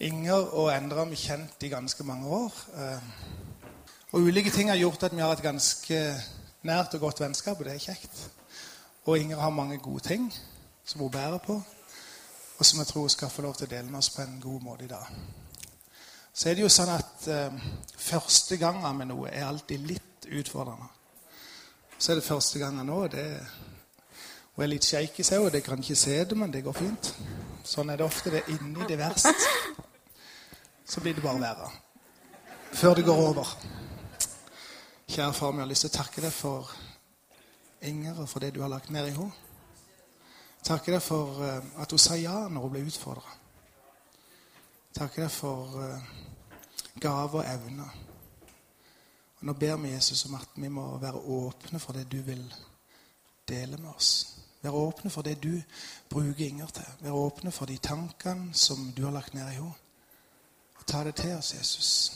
Inger og Endre har vi kjent i ganske mange år. Eh, og ulike ting har gjort at vi har et ganske nært og godt vennskap, og det er kjekt. Og Inger har mange gode ting som hun bærer på, og som jeg tror hun skal få lov til å dele med oss på en god måte i dag. Så er det jo sånn at eh, første gangen med noe er alltid litt utfordrende. Så er det første gangen nå. det Hun er litt shaky, ser hun. Det kan ikke se det, men det går fint. Sånn er det ofte. Det er inni det verste. Så blir det bare verre. Før det går over. Kjære far, vi har lyst til å takke deg for Inger og for det du har lagt ned i henne. Takke deg for eh, at hun sa ja når hun ble utfordra. Takke deg for eh, gave og evner. Og Nå ber vi Jesus om at vi må være åpne for det du vil dele med oss. Være åpne for det du bruker Inger til. Være åpne for de tankene som du har lagt ned i henne. Ta det til oss, Jesus.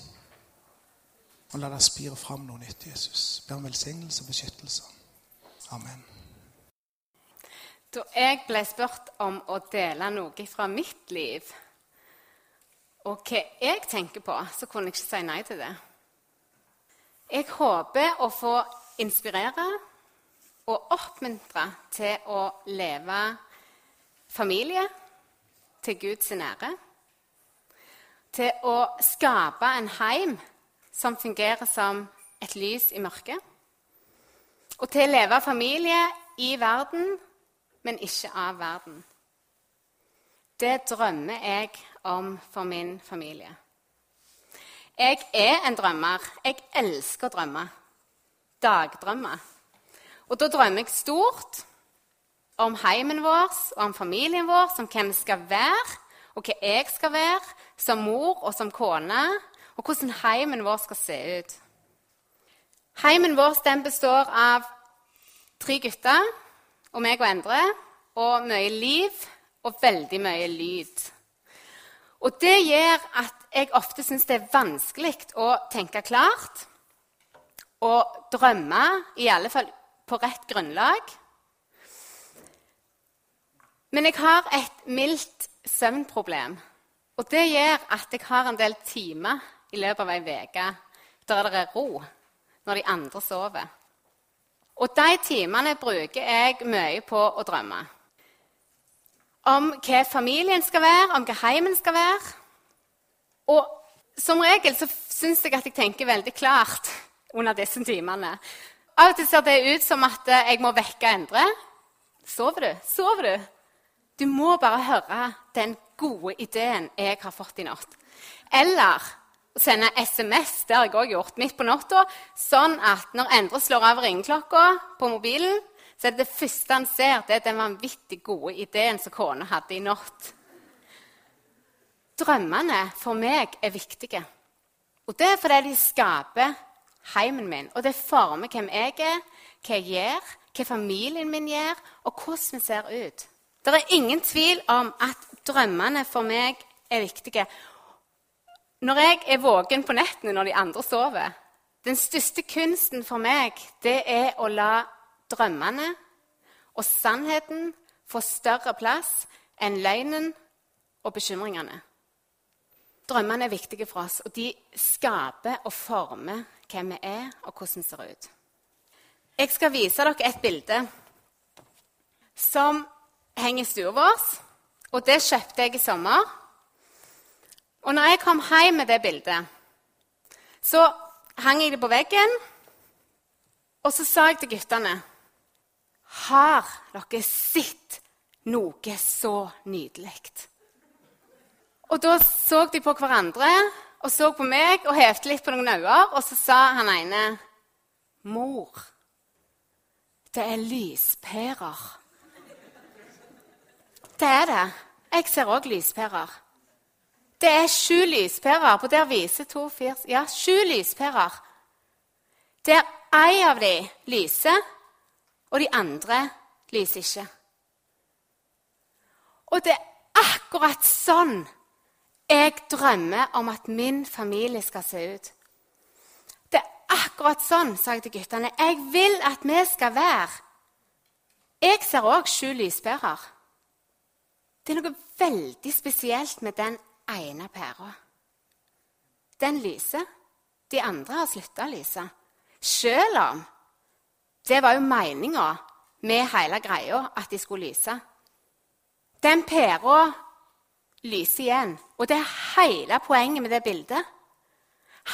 Og la det spire fram noe nytt, Jesus. Be om velsignelse og beskyttelse. Amen. Da jeg ble spurt om å dele noe fra mitt liv, og hva jeg tenker på, så kunne jeg ikke si nei til det. Jeg håper å få inspirere og oppmuntre til å leve familie til Guds ære. Til å skape en heim som fungerer som et lys i mørket. Og til å leve familie i verden, men ikke av verden. Det drømmer jeg om for min familie. Jeg er en drømmer. Jeg elsker å drømme. Dagdrømmer. Og da drømmer jeg stort om heimen vår og om familien vår, om hvem vi skal være, og hva jeg skal være som mor og som kone, og hvordan heimen vår skal se ut. Heimen vår består av tre gutter og meg og Endre, og mye liv og veldig mye lyd. Og det gjør at jeg ofte syns det er vanskelig å tenke klart og drømme, i alle fall på rett grunnlag. Men jeg har et mildt søvnproblem. Og det gjør at jeg har en del timer i løpet av ei uke der det er ro, når de andre sover. Og de timene bruker jeg mye på å drømme om hva familien skal være, om hva heimen skal være. Og som regel så syns jeg at jeg tenker veldig klart under disse timene. Av og til ser det ut som at jeg må vekke Endre. Sover du? Sover du? Du må bare høre den gode ideen jeg har fått i natt. Eller sende SMS, det har jeg òg gjort, midt på natta, sånn at når Endre slår av ringeklokka på mobilen, så er det det første han ser, det er den vanvittig gode ideen som kona hadde i natt. Drømmene for meg er viktige. Og det er fordi de skaper heimen min. Og det former hvem jeg er, hva jeg gjør, hva familien min gjør, og hvordan vi ser ut. Det er ingen tvil om at drømmene for meg er viktige. Når jeg er våken på nettene når de andre sover Den største kunsten for meg det er å la drømmene og sannheten få større plass enn løgnen og bekymringene. Drømmene er viktige for oss, og de skaper og former hvem vi er, og hvordan vi ser ut. Jeg skal vise dere et bilde som henger i stua vår. Og det kjøpte jeg i sommer. Og når jeg kom hjem med det bildet, så hang jeg det på veggen. Og så sa jeg til guttene har dere sett noe så nydelig? Og da så de på hverandre og så på meg og hevte litt på noen øyne. Og så sa han ene, 'Mor, det er lyspærer.' Det er det. Jeg ser òg lyspærer. Det er sju lyspærer. På der viser to, fire Ja, sju lyspærer. Der ei av de lyser, og de andre lyser ikke. Og det er akkurat sånn jeg drømmer om at min familie skal se ut. Det er akkurat sånn, sa jeg til guttene, jeg vil at vi skal være. Jeg ser òg sju lyspærer. Det er noe veldig spesielt med den ene pæra. Den lyser. De andre har slutta å lyse. Selv om det var jo meninga med hele greia at de skulle lyse. Den pæra lyser igjen, og det er hele poenget med det bildet.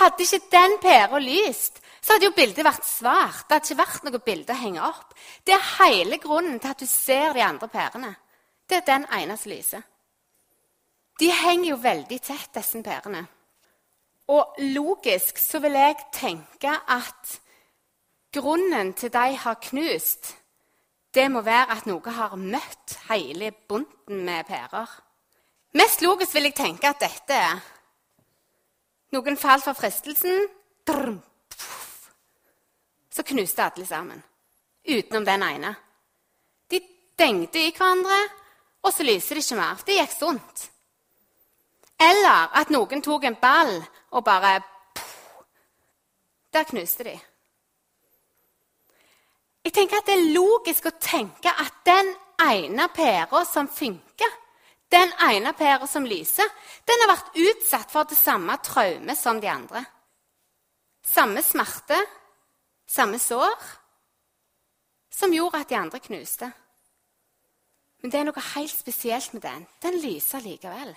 Hadde ikke den pæra lyst, så hadde jo bildet vært svart. Det hadde ikke vært noe bilde å henge opp. Det er hele grunnen til at du ser de andre pærene. Det er den ene som lyser. De henger jo veldig tett, disse pærene. Og logisk så vil jeg tenke at grunnen til de har knust, det må være at noe har møtt hele bunten med pærer. Mest logisk vil jeg tenke at dette er Noen falt for fristelsen. Så knuste alle sammen. Utenom den ene. De dengte i hverandre, og så lyser det ikke mer. Det gikk sunt. Eller at noen tok en ball og bare Der knuste de. Jeg tenker at Det er logisk å tenke at den ene pæra som funker, den ene pæra som lyser, den har vært utsatt for det samme traumet som de andre. Samme smerte, samme sår, som gjorde at de andre knuste. Men det er noe helt spesielt med den. Den lyser likevel.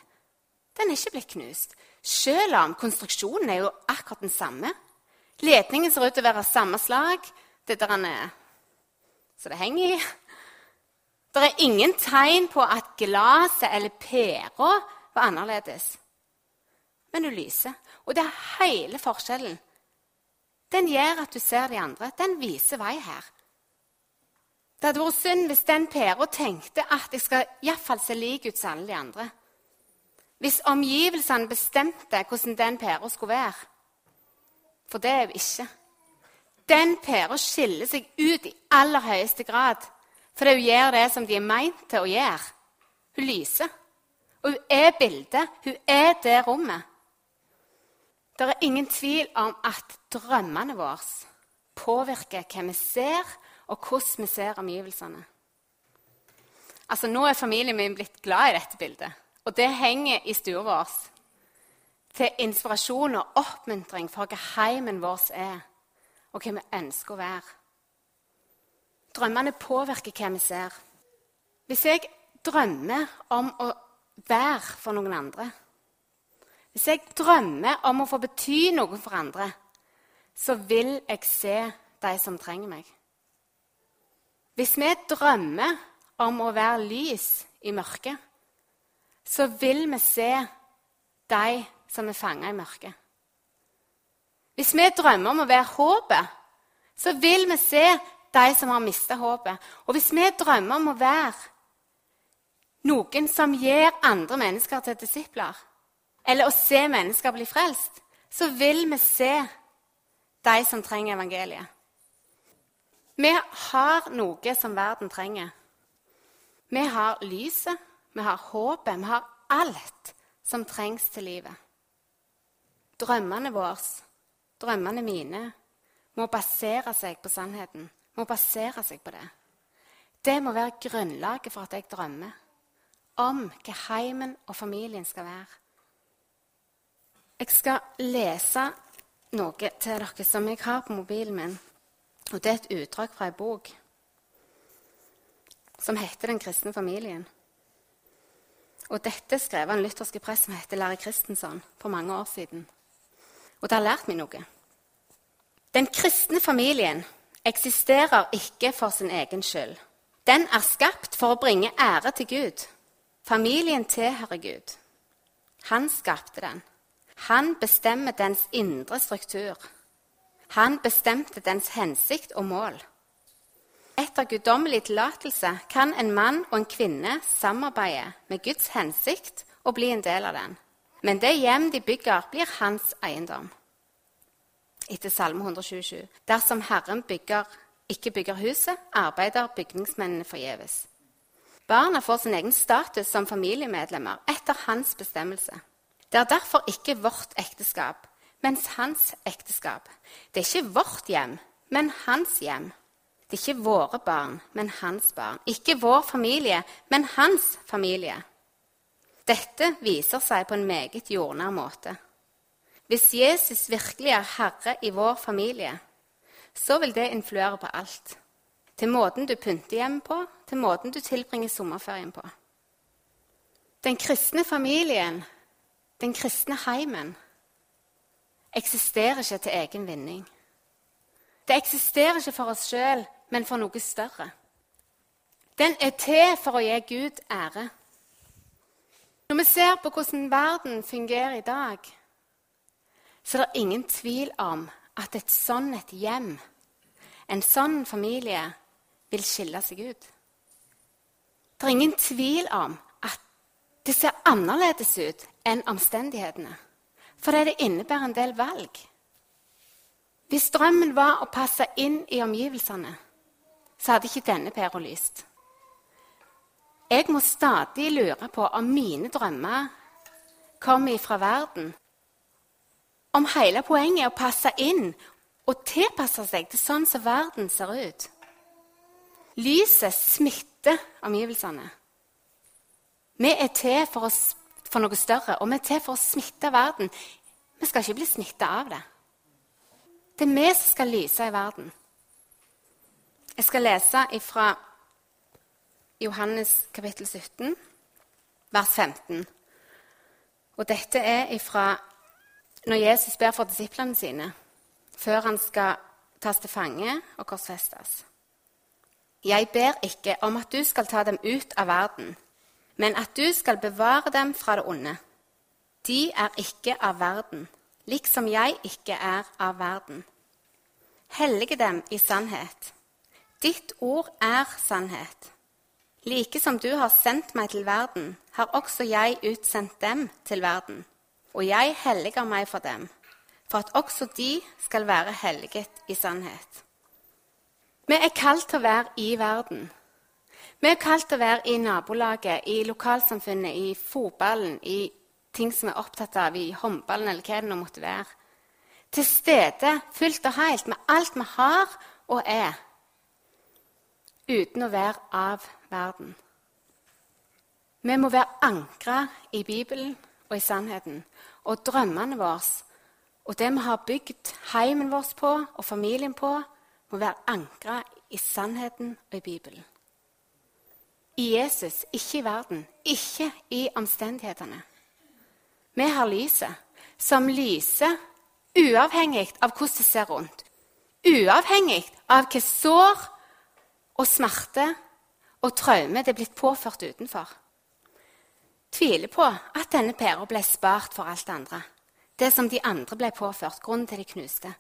Den er ikke blitt knust, selv om konstruksjonen er jo akkurat den samme. Ledningen ser ut til å være samme slag. Det der den er så det henger i. Det er ingen tegn på at glasset eller pæra var annerledes. Men hun lyser. Og det er hele forskjellen. Den gjør at du ser de andre. Den viser vei her. Det hadde vært synd hvis den pæra tenkte at jeg skal iallfall se lik ut som alle de andre. Hvis omgivelsene bestemte hvordan den pæra skulle være. For det er hun ikke. Den pæra skiller seg ut i aller høyeste grad fordi hun gjør det som de er meint til å gjøre. Hun lyser. Og hun er bildet. Hun er det rommet. Det er ingen tvil om at drømmene våre påvirker hva vi ser, og hvordan vi ser omgivelsene. Altså, Nå er familien min blitt glad i dette bildet. Og det henger i stua vår til inspirasjon og oppmuntring for hva heimen vår er, og hva vi ønsker å være. Drømmene påvirker hva vi ser. Hvis jeg drømmer om å være for noen andre, hvis jeg drømmer om å få bety noe for andre, så vil jeg se de som trenger meg. Hvis vi drømmer om å være lys i mørket, så vil vi se de som er fanga i mørket. Hvis vi drømmer om å være håpet, så vil vi se de som har mista håpet. Og hvis vi drømmer om å være noen som gir andre mennesker til disipler, eller å se mennesker bli frelst, så vil vi se de som trenger evangeliet. Vi har noe som verden trenger. Vi har lyset, vi har håpet, vi har alt som trengs til livet. Drømmene våre, drømmene mine, må basere seg på sannheten. Må basere seg på det. Det må være grunnlaget for at jeg drømmer om hva heimen og familien skal være. Jeg skal lese noe til dere som jeg har på mobilen min. Og Det er et utdrag fra ei bok som heter 'Den kristne familien'. Og dette skrev en lutherske prest som heter Larry Christensen for mange år siden. Og det har lært meg noe. Den kristne familien eksisterer ikke for sin egen skyld. Den er skapt for å bringe ære til Gud. Familien tilhører Gud. Han skapte den. Han bestemmer dens indre struktur. Han bestemte dens hensikt og mål. Etter guddommelig tillatelse kan en mann og en kvinne samarbeide med Guds hensikt og bli en del av den. Men det hjem de bygger, blir hans eiendom. Etter Salme 127. Dersom Herren bygger, ikke bygger huset, arbeider bygningsmennene forgjeves. Barna får sin egen status som familiemedlemmer etter hans bestemmelse. Det er derfor ikke vårt ekteskap, mens hans ekteskap. Det er ikke vårt hjem, men hans hjem. Det er ikke våre barn, men hans barn. Ikke vår familie, men hans familie. Dette viser seg på en meget jordnær måte. Hvis Jesus virkelig er herre i vår familie, så vil det influere på alt. Til måten du pynter hjemmet på, til måten du tilbringer sommerferien på. Den kristne familien, den kristne heimen, eksisterer ikke til egen vinning. Det eksisterer ikke for oss sjøl, men for noe større. Den er til for å gi Gud ære. Når vi ser på hvordan verden fungerer i dag, så er det ingen tvil om at et sånn et hjem, en sånn familie, vil skille seg ut. Det er ingen tvil om at det ser annerledes ut enn omstendighetene. Fordi det innebærer en del valg. Hvis drømmen var å passe inn i omgivelsene, så hadde ikke denne pæra lyst. Jeg må stadig lure på om mine drømmer kommer fra verden. Om hele poenget er å passe inn og tilpasse seg til sånn som verden ser ut. Lyset smitter omgivelsene. Vi er til for, oss, for noe større, og vi er til for å smitte verden. Vi skal ikke bli smitta av det. Det er vi som skal lyse i verden. Jeg skal lese fra Johannes kapittel 17, vers 15. Og dette er ifra når Jesus ber for disiplene sine før han skal tas til fange og korsfestes. Jeg ber ikke om at du skal ta dem ut av verden, men at du skal bevare dem fra det onde. De er ikke av verden, liksom jeg ikke er av verden. Hellige dem i sannhet. Ditt ord er sannhet. Like som du har sendt meg til verden, har også jeg utsendt dem til verden. Og jeg helliger meg for dem, for at også de skal være helliget i sannhet. Vi er kalt til å være i verden. Vi er kalt til å være i nabolaget, i lokalsamfunnet, i fotballen, i ting som vi er opptatt av, i håndballen eller hva det nå måtte være. Til stede fullt og helt med alt vi har og er uten å være av verden. Vi må være ankra i Bibelen og i sannheten. Og drømmene våre og det vi har bygd heimen vår på og familien på, må være ankra i sannheten og i Bibelen. I Jesus, ikke i verden, ikke i omstendighetene. Vi har lyset, som lyser uavhengig av hvordan det ser rundt. Uavhengig av hva sår og smerte og traume det er blitt påført utenfor. Tviler på at denne pæra ble spart for alt det andre. Det som de andre ble påført, grunnen til de knuste.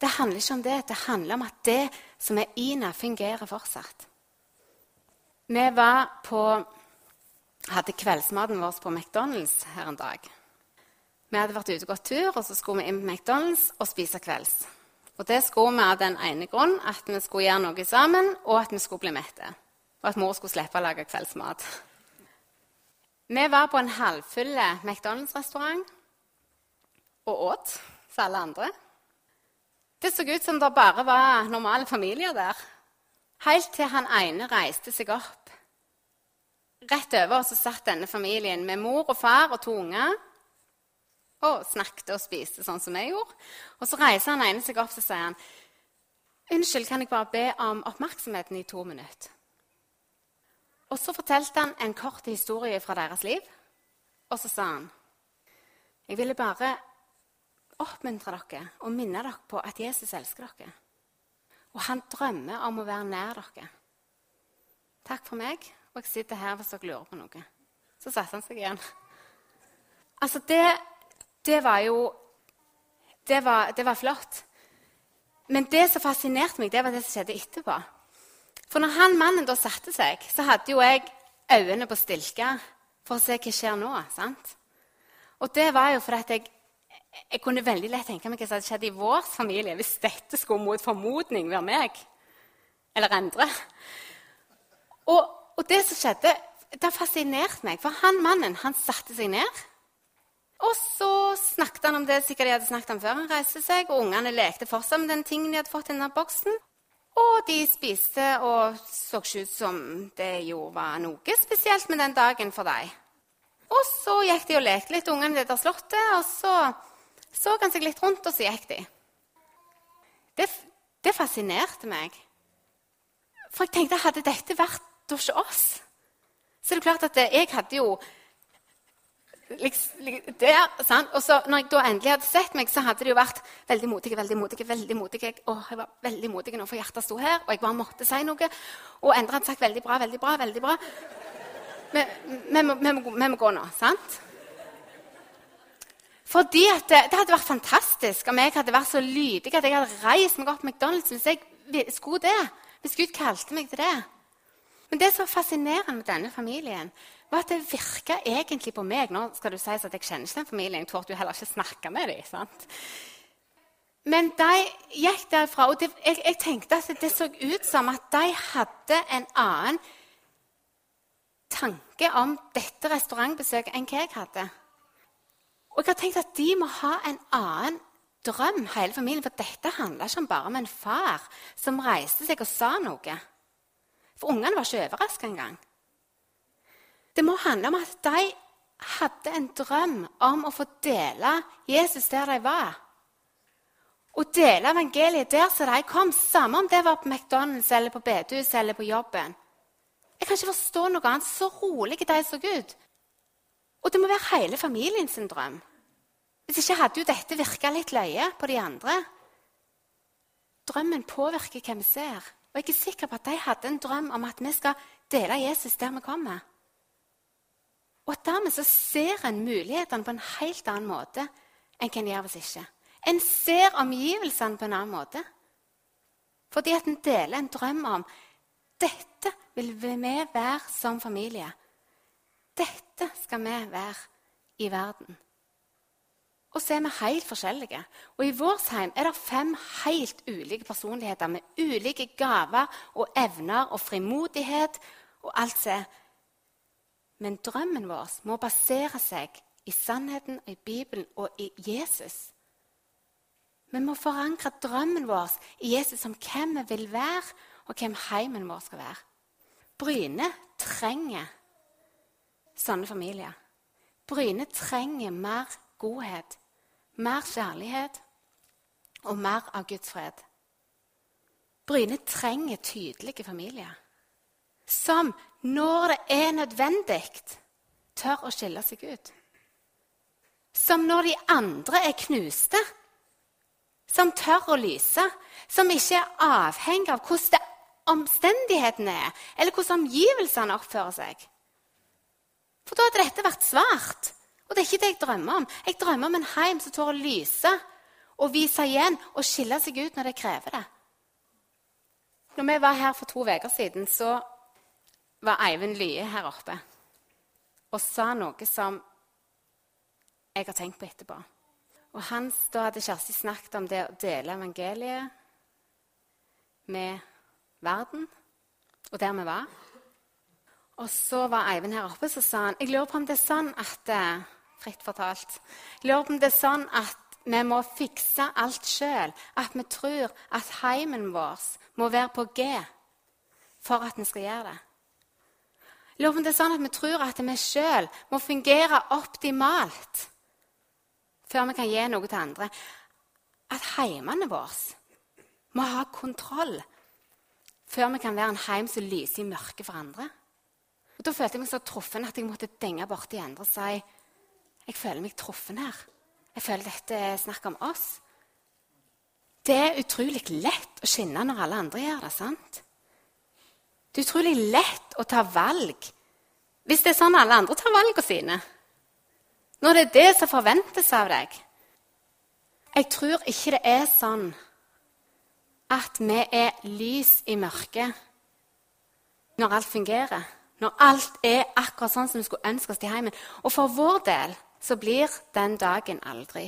Det handler ikke om det. Det handler om at det som er Ina, fungerer fortsatt. Vi på, hadde kveldsmaten vår på McDonald's her en dag. Vi hadde vært ute og gått tur, og så skulle vi inn på McDonald's og spise kvelds. Og det skulle vi av den ene grunn at vi skulle gjøre noe sammen, og at vi skulle bli mette. Og at mor skulle slippe å lage kveldsmat. Vi var på en halvfull McDonald's-restaurant og åt som alle andre. Det så ut som det bare var normale familier der. Helt til han ene reiste seg opp. Rett over så satt denne familien med mor og far og to unger og snakket og spiste sånn som jeg gjorde. Og så reiser han ene seg opp og sier han, unnskyld, kan jeg bare be om oppmerksomheten i to minutter? Og så fortalte han en kort historie fra deres liv. Og så sa han jeg ville bare oppmuntre dere og minne dere på at Jesus elsker dere. Og han drømmer om å være nær dere. Takk for meg, og jeg sitter her hvis dere lurer på noe. Så satte han seg igjen. Altså, det det var jo det var, det var, flott. Men det som fascinerte meg, det var det som skjedde etterpå. For når han mannen da satte seg, så hadde jo jeg øynene på stilke for å se hva skjer nå. sant? Og det var jo fordi jeg, jeg kunne veldig lett tenke meg hva som hadde skjedd i vår familie hvis dette skulle mot formodning være meg eller andre. Og, og det som skjedde, det fascinerte meg. For han mannen han satte seg ned. Og så snakket han om det sikkert de hadde snakket om før. Han reiste seg, og ungene lekte fortsatt med den tingen de hadde fått i denne boksen. Og de spiste og så ikke ut som det jo var noe spesielt med den dagen for dem. så gikk de og lekte litt, ungene i det der slottet. Og så så han seg litt rundt, og så gikk de. Det, det fascinerte meg. For jeg tenkte, hadde dette vært hos oss, så er det klart at jeg hadde jo liksom, der, sant? Og så når jeg da endelig hadde sett meg, så hadde det jo vært veldig modig, veldig modig, veldig modig. Å, jeg var veldig modig nå, for hjertet sto her, og jeg bare måtte si noe. Og Endre hadde sagt 'veldig bra, veldig bra', veldig bra. Vi må gå nå, sant? Fordi det, det, hadde vært fantastisk om jeg hadde vært så lydig at jeg hadde reist meg opp McDonald's hvis jeg skulle det. Hvis Gud kalte meg til det. Men det som var fascinerende med denne familien, var at det virka egentlig på meg Nå skal du si at jeg kjenner ikke den familien. Jeg torde jo heller ikke snakke med dem. Sant? Men de gikk derfra, og det, jeg, jeg, tenkte at det så ut som at de hadde en annen tanke om dette restaurantbesøket enn hva jeg hadde. Og jeg har tenkt at de må ha en annen drøm, hele familien. For dette handla ikke bare om en far som reiste seg og sa noe. For ungene var ikke overraska engang. Det må handle om at de hadde en drøm om å få dele Jesus der de var. Og dele evangeliet der som de kom, samme om det var på McDonald's eller på bedehuset eller på jobben. Jeg kan ikke forstå noe annet. Så rolige de så ut. Og det må være hele familien sin drøm. Hvis ikke hadde jo dette virka litt løye på de andre. Drømmen påvirker hvem vi ser. Og jeg er sikker på at de hadde en drøm om at vi skal dele Jesus der vi kommer. Og dermed så ser en mulighetene på en helt annen måte enn hva en gjør hvis ikke. En ser omgivelsene på en annen måte. Fordi at en deler en drøm om dette vil vi være som familie. Dette skal vi være i verden. Og så er vi helt forskjellige. Og i vårt heim er det fem helt ulike personligheter med ulike gaver og evner og frimodighet og alt er. Men drømmen vår må basere seg i sannheten i Bibelen og i Jesus. Vi må forankre drømmen vår i Jesus om hvem vi vil være, og hvem heimen vår skal være. Bryne trenger sånne familier. Bryne trenger mer godhet, mer kjærlighet og mer av Guds fred. Bryne trenger tydelige familier som, når det er nødvendig, tør å skille seg ut. Som når de andre er knuste, som tør å lyse. Som ikke er avhengig av hvordan omstendighetene er, eller hvordan omgivelsene oppfører seg. For da hadde dette vært svart. Og det er ikke det jeg drømmer om. Jeg drømmer om en heim som tør å lyse og vise igjen og skille seg ut når det krever det. Når vi var her for to uker siden, så var Eivind Lye her oppe og sa noe som jeg har tenkt på etterpå. Og hans, Da hadde Kjersti snakket om det å dele evangeliet med verden, og der vi var. Og så var Eivind her oppe så sa han, jeg lurer på om det er sånn at eh, fritt fortalt, jeg lurer på om det er sånn at vi må fikse alt sjøl. At vi tror at heimen vår må være på G for at vi skal gjøre det. Jeg lurer på om det er sånn at vi tror at vi sjøl må fungere optimalt før vi kan gi noe til andre. At heimene våre må ha kontroll før vi kan være en heim som lyser i mørket for andre. Da følte jeg meg så truffen at jeg måtte denge borti andre og si jeg føler meg truffen her. Jeg føler dette er snakk om oss. Det er utrolig lett å skinne når alle andre gjør det. sant? Det er utrolig lett å ta valg hvis det er sånn alle andre tar valgene sine. Når det er det som forventes av deg. Jeg tror ikke det er sånn at vi er lys i mørket når alt fungerer. Når alt er akkurat sånn som vi skulle ønske oss til heimen. Og for vår del så blir den dagen aldri.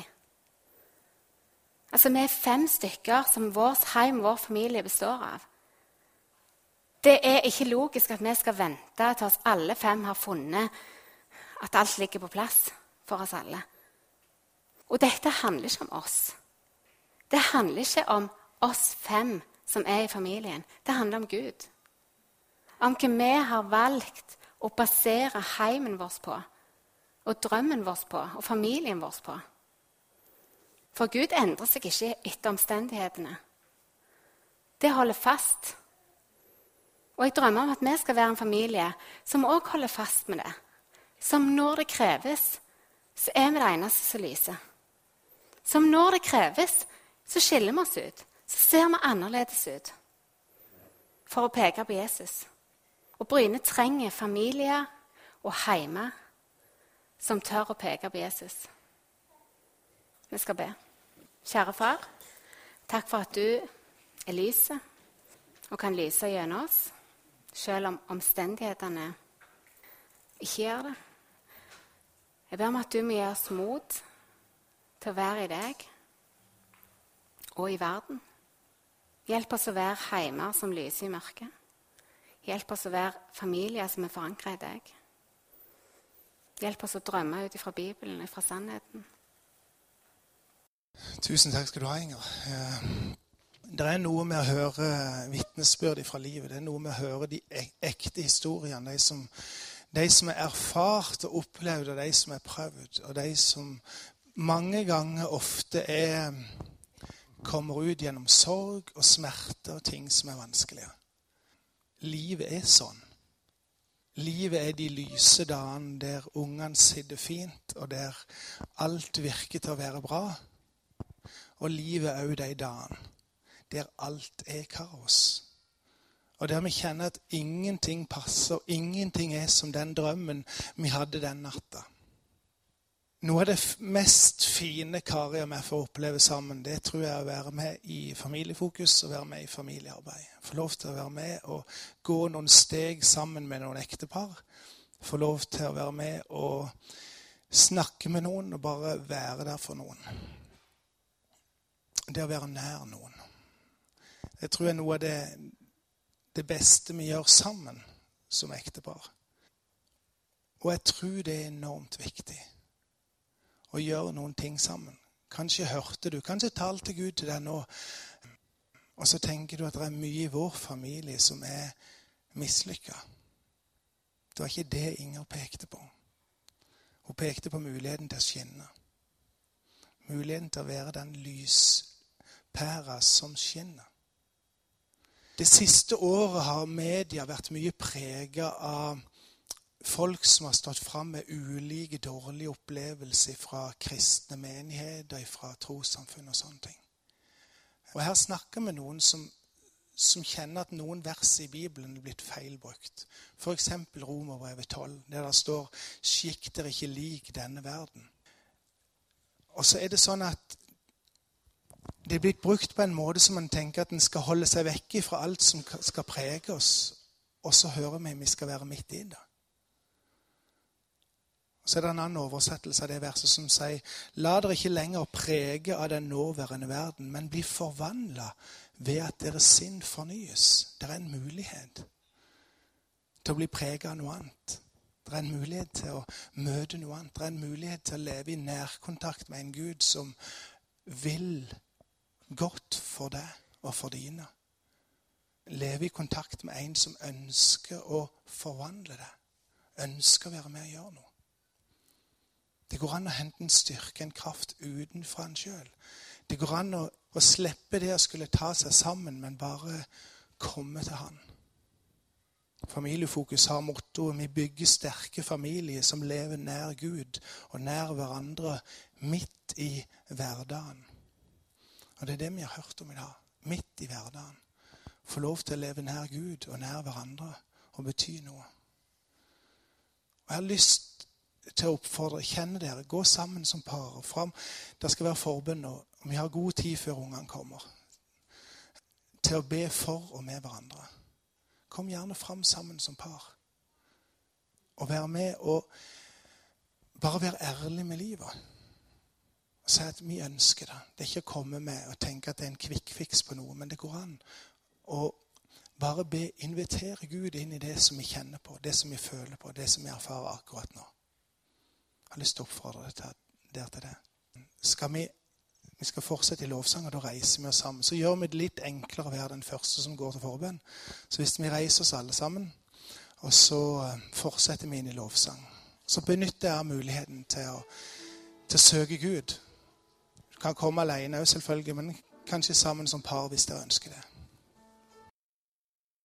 Altså, Vi er fem stykker som vårt heim, vår familie, består av. Det er ikke logisk at vi skal vente til oss alle fem har funnet at alt ligger på plass for oss alle. Og dette handler ikke om oss. Det handler ikke om oss fem som er i familien. Det handler om Gud om hva vi har valgt å basere heimen vår på. og drømmen vår på og familien vår på. For Gud endrer seg ikke etter omstendighetene. Det holder fast. Og jeg drømmer om at vi skal være en familie som òg holder fast med det. Som når det kreves, så er vi det eneste som lyser. Som når det kreves, så skiller vi oss ut. Så ser vi annerledes ut. For å peke på Jesus. Og Bryne trenger familie og hjemme som tør å peke på Jesus. Vi skal be. Kjære far, takk for at du er lyset og kan lyse gjennom oss, selv om omstendighetene ikke gjør det. Jeg ber om at du må gi oss mot til å være i deg og i verden. Hjelp oss å være heimer som lyser i mørket. Hjelp oss å være familier som er forankra i deg. Hjelp oss å drømme ut ifra Bibelen, fra sannheten. Tusen takk skal du ha, Inger. Eh, det er noe med å høre vitnesbyrd fra livet. Det er noe med å høre de ekte historiene. De som, de som er erfart og opplevd, og de som er prøvd. Og de som mange ganger ofte er kommer ut gjennom sorg og smerte og ting som er vanskelige. Livet er sånn. Livet er de lyse dagene der ungene sitter fint, og der alt virker til å være bra. Og livet er òg de dagene der alt er kaos. Og der vi kjenner at ingenting passer, ingenting er som den drømmen vi hadde den natta. Noe av det mest fine Kari og jeg får oppleve sammen, det tror jeg er å være med i familiefokus og være med i familiearbeid. Få lov til å være med og gå noen steg sammen med noen ektepar. Få lov til å være med og snakke med noen og bare være der for noen. Det å være nær noen. Det tror jeg er noe av det, det beste vi gjør sammen som ektepar. Og jeg tror det er enormt viktig og gjøre noen ting sammen. Kanskje hørte du, kanskje talte Gud til deg nå. Og så tenker du at det er mye i vår familie som er mislykka. Det var ikke det Inger pekte på. Hun pekte på muligheten til å skinne. Muligheten til å være den lyspæra som skinner. Det siste året har media vært mye prega av folk som har stått fram med ulike dårlige opplevelser fra kristne menigheter, fra trossamfunn og sånne ting. Og Her snakker vi noen som, som kjenner at noen vers i Bibelen er blitt feilbrukt. F.eks. Romerbrevet 12, der det står 'Skikk dere ikke lik denne verden'. Og så er det sånn at det er blitt brukt på en måte som man tenker at en skal holde seg vekk fra alt som skal prege oss. Og så hører vi at vi skal være midt i det. Så er det en annen oversettelse av det verset som sier La dere ikke lenger prege av den nåværende verden, men bli forvandla ved at deres sinn fornyes. Det er en mulighet til å bli prega av noe annet. Det er en mulighet til å møte noe annet. Det er en mulighet til å leve i nærkontakt med en Gud som vil godt for deg og for dine. Leve i kontakt med en som ønsker å forvandle deg. Ønsker å være med og gjøre noe. Det går an å hente en styrke, en kraft utenfra en sjøl. Det går an å, å, slippe det å skulle ta seg sammen, men bare komme til Han. Familiefokus har mottoet 'Vi bygger sterke familier som lever nær Gud og nær hverandre midt i hverdagen'. Og Det er det vi har hørt om i dag. Midt i hverdagen. Få lov til å leve nær Gud og nær hverandre og bety noe. Og Jeg har lyst til å oppfordre. Kjenne dere. Gå sammen som par. Fram. Det skal være forbønn. Og vi har god tid før ungene kommer. Til å be for og med hverandre. Kom gjerne fram sammen som par. Og vær med og bare være ærlig med livet. Og si at vi ønsker det. Det er ikke å komme med og tenke at det er en kvikkfiks på noe, men det går an Og bare be, invitere Gud inn i det som vi kjenner på, det som vi føler på, det som vi erfarer akkurat nå. Jeg har lyst til å oppfordre deg til det. Skal vi, vi skal fortsette i lovsang, og da reiser vi oss sammen. Så gjør vi det litt enklere å være den første som går til forbønn. Så hvis vi reiser oss alle sammen, og så eh, fortsetter vi inn i lovsang. så benytter jeg muligheten til å, til å søke Gud. Du kan komme alene òg, selvfølgelig, men kanskje sammen som par hvis dere ønsker det.